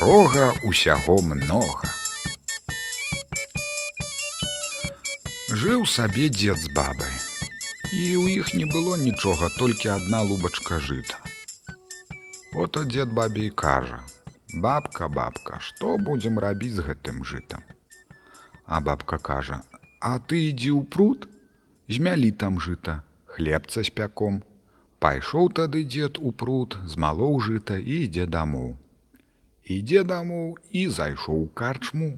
рога усяго многа. Жыў сабе дзед з бабай. І ў іх не было нічога, толькі адна лубачка жыта. Ото дзед бабе і кажа: « Бабка, бабка, што будзем рабіць з гэтым жытам? А бабка кажа: « А ты ідзі ў пруд, змялі там жыта, хлебца з пяком. Пайшоў тады дзед у пруд, змалоў жыта і ідзе дамоў. Ідзе дамоў і зайшоў у карчму,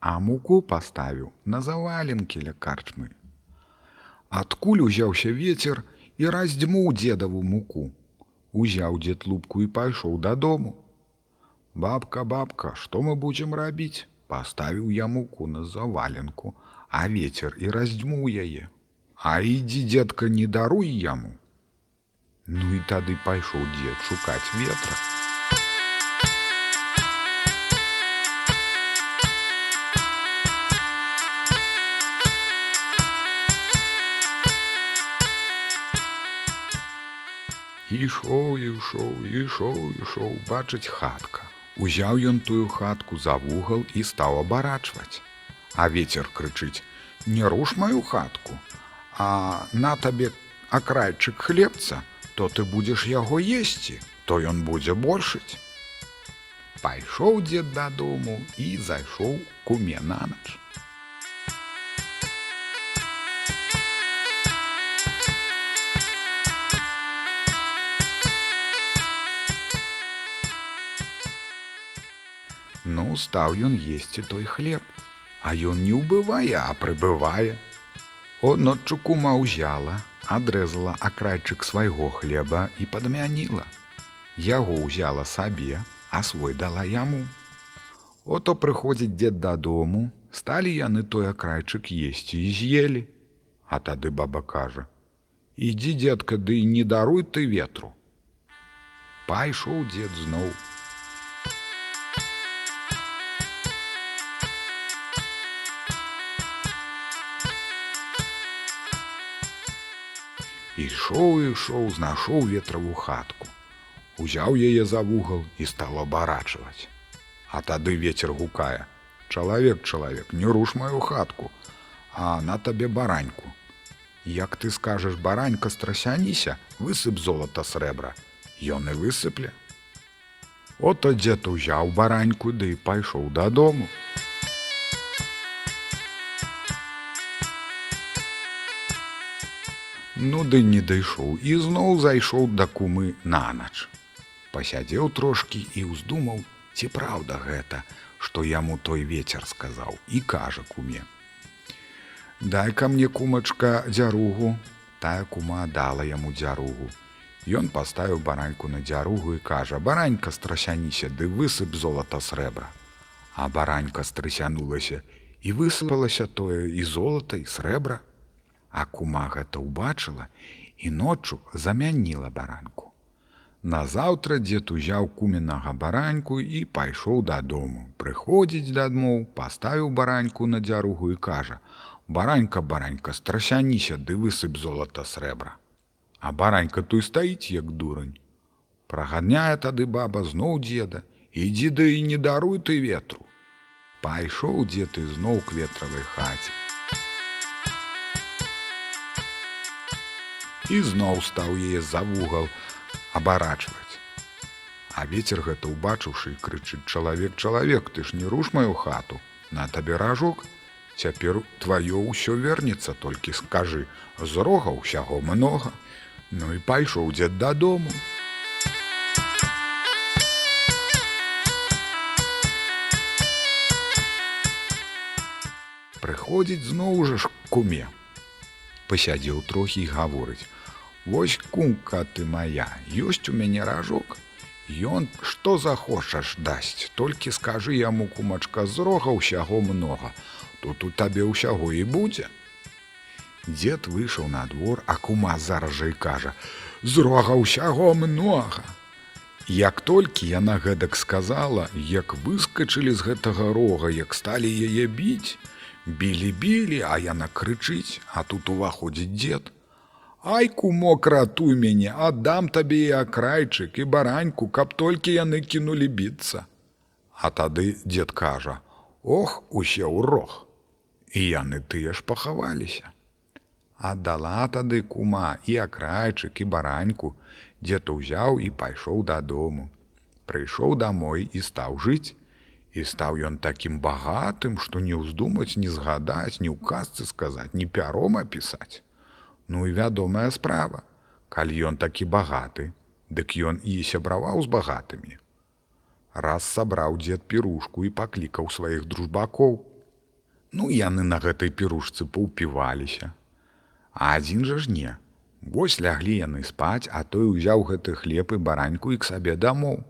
а муку паставіў на заваленкі ля карчмы. Адкуль узяўся вецер і раздзьмуў дзедаву муку. Узяў дзед лупку і пайшоў дадому. Бабка, бабка, што мы будзем рабіць? Паставіў я муку на заваленку, а вецер і раздзьмуў яе. А ідзі, дзедка, не даруй яму. Ну і тады пайшоў дзед шукаць ветра. Ішоў, ішоў, ішоў, ішоў, бачыць хатка. Узяў ён тую хатку за вугал і стаў абарачваць. А вецер крычыць: « Не руш маю хатку, А на табе акрайчык хлебца, то ты будзеш яго есці, то ён будзе большыць. Пайшоў дзед дадому і зайшоў куме на Ну, стаў ён есці той хлеб, а ён не ўбывае, а прыбывае. О ноччу кума ўзяла, адрэзала акрайчык свайго хлеба і падмяніла. Яго ўзяла сабе, а свой дала яму. Ото прыходзіць дзед дадому, сталі яны той акрайчык есці і з'елі. А тады баба кажа: « Ідзі, дзедка, ды не даруй ты ветру. Пайшоў дзед зноў, Ішоў і ішоў, знайшоў ветраву хатку. Узяў яе за вугал і стаў абарачваць. А тады вецер гукае: « Чалавек, чалавек, не руш маю хатку, а на табе бараньку. Як ты скажаш баранька страсяніся, высып золата срэбра, Ён і высыпле. Ото дзед узяў бараньку ды да пайшоў дадому. Ну ды не дайшоў і зноў зайшоў да кумы нанач. Пасядзеў трошкі і ўздумаў, ці праўда гэта, што яму той вецер сказаў і кажа куме. Дай-ка мне кумачка дзяругу, тая кума дала яму дзяругу. Ён паставіў бараньку на дзяругу і кажа: баранька страсяніся, ды высып золата срэбра. А баранька страсянулася і высыпалася тое і золата і срэбра. А кума гэта ўбачыла і ноччу замяніла баранку. Назаўтра дзед узяў куменнага бараньку і пайшоў дадому. Прыходзіць дадмоў, паставіў бараньку на дзяругу і кажа: « Баранька, баранька, страсяніся, ды высып золата срэбра. А баранька той стаіць, як дурань. Праганяе тады баба зноў дзеда, ідзі да і не даруй ты ветру. Пайшоў дзед ізноў к ветравай хаце. І зноў стаў яе за вугал абарачваць. А вецер гэта ўбачыўшы і крычыць чалавек чалавек, ты ж не руш маю хату, на табе ражок, Цяпер тваё ўсё вернецца, толькі скажы, з рога ўсяго многа. Ну і пайшоў дзед дадому. Прыходзіць зноў жа ж куме. Пасядзеў трохі і гаворыць: Вось кумка ты моя, ёсць у мяне ражок. Ён што захочаш дасць, толькі скажы яму кумачка з рога ўсяго многа, тут у табе ўсяго і будзе. Дзед выйшаў на двор, а кума зараз жа і кажа: « З рога ўсяго многа. Як толькі яна гэтак сказала, як выскачылі з гэтага рога, як сталі яе біць, білі-білі, а яна крычыць, а тут уваходзіць дзед, Ай кумок ратуй мяне, аддам табе і акрайчык і бараньку, каб толькі яны кінулі біцца. А тады дзед кажа: « Ох, усе ў рог. І яны тыя ж пахаваліся. Аддала тады кума і акрайчык і бараньку, дзед узяў і пайшоў дадому. Прыйшоў домой і стаў жыць, і стаў ён такім багатым, што не ўздумаць не згадаць, ні ў казцы сказаць, ні пяром апісаць. Ну і вядомая справа, калі ён такі багаты, дык ён і сябраваў з багатымі. Раз сабраў дзед пірушку і паклікаў сваіх дружбакоў. Ну яны на гэтай пірушцы паўпіваліся. А адзін жа ж не. Вось ляглі яны спаць, а той узяў гэты хлеб і бараньку і к сабе дамоў.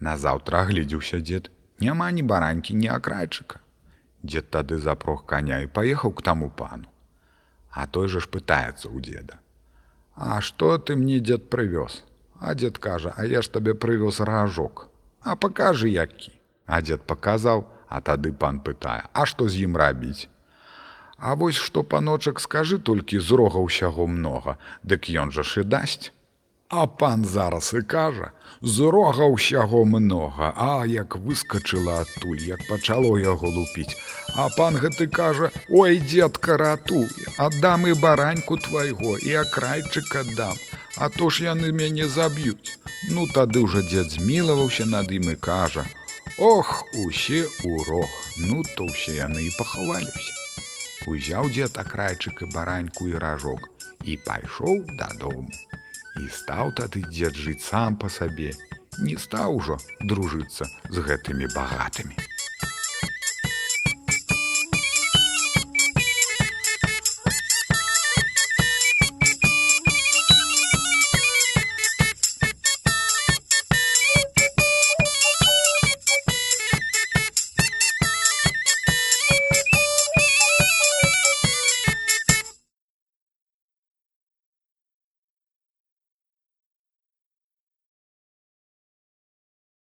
Назаўтра агледзеўся дзед, няма ні баранькі, ні акрайчыка. Дзед тады запрог каня і паехаў к таму пану. А той жа ж пытаецца ў дзеда. А што ты мне дзед прывёз? А дзед кажа, а я ж табе прывёз ражок. А пакажы які. А дзед паказаў, а тады пан пытае, а што з ім рабіць? А вось што паночак скажы толькі з рога ўсяго многа, дык ён жа ж і дасць. А пан зараз і кажа: з рога ўсяго многа, а як выскочыла адтуль, як пачало яго лупіць. А пан гэты кажа: « Ой, дзедка ратуй, аддам і бараньку твайго і акрайчык аддам, А то ж яны мяне заб'юць. Ну тады ўжо дзед змілаваўся над ім і кажа: « Ох, усе ў рог, ну то ўсе яны і пахаваліся. Узяў дзед акрайчык і бараньку і ражок і пайшоў дадому. І стаў тады дзед жыць сам па сабе, не стаў ужо дружыцца з гэтымі багатымі.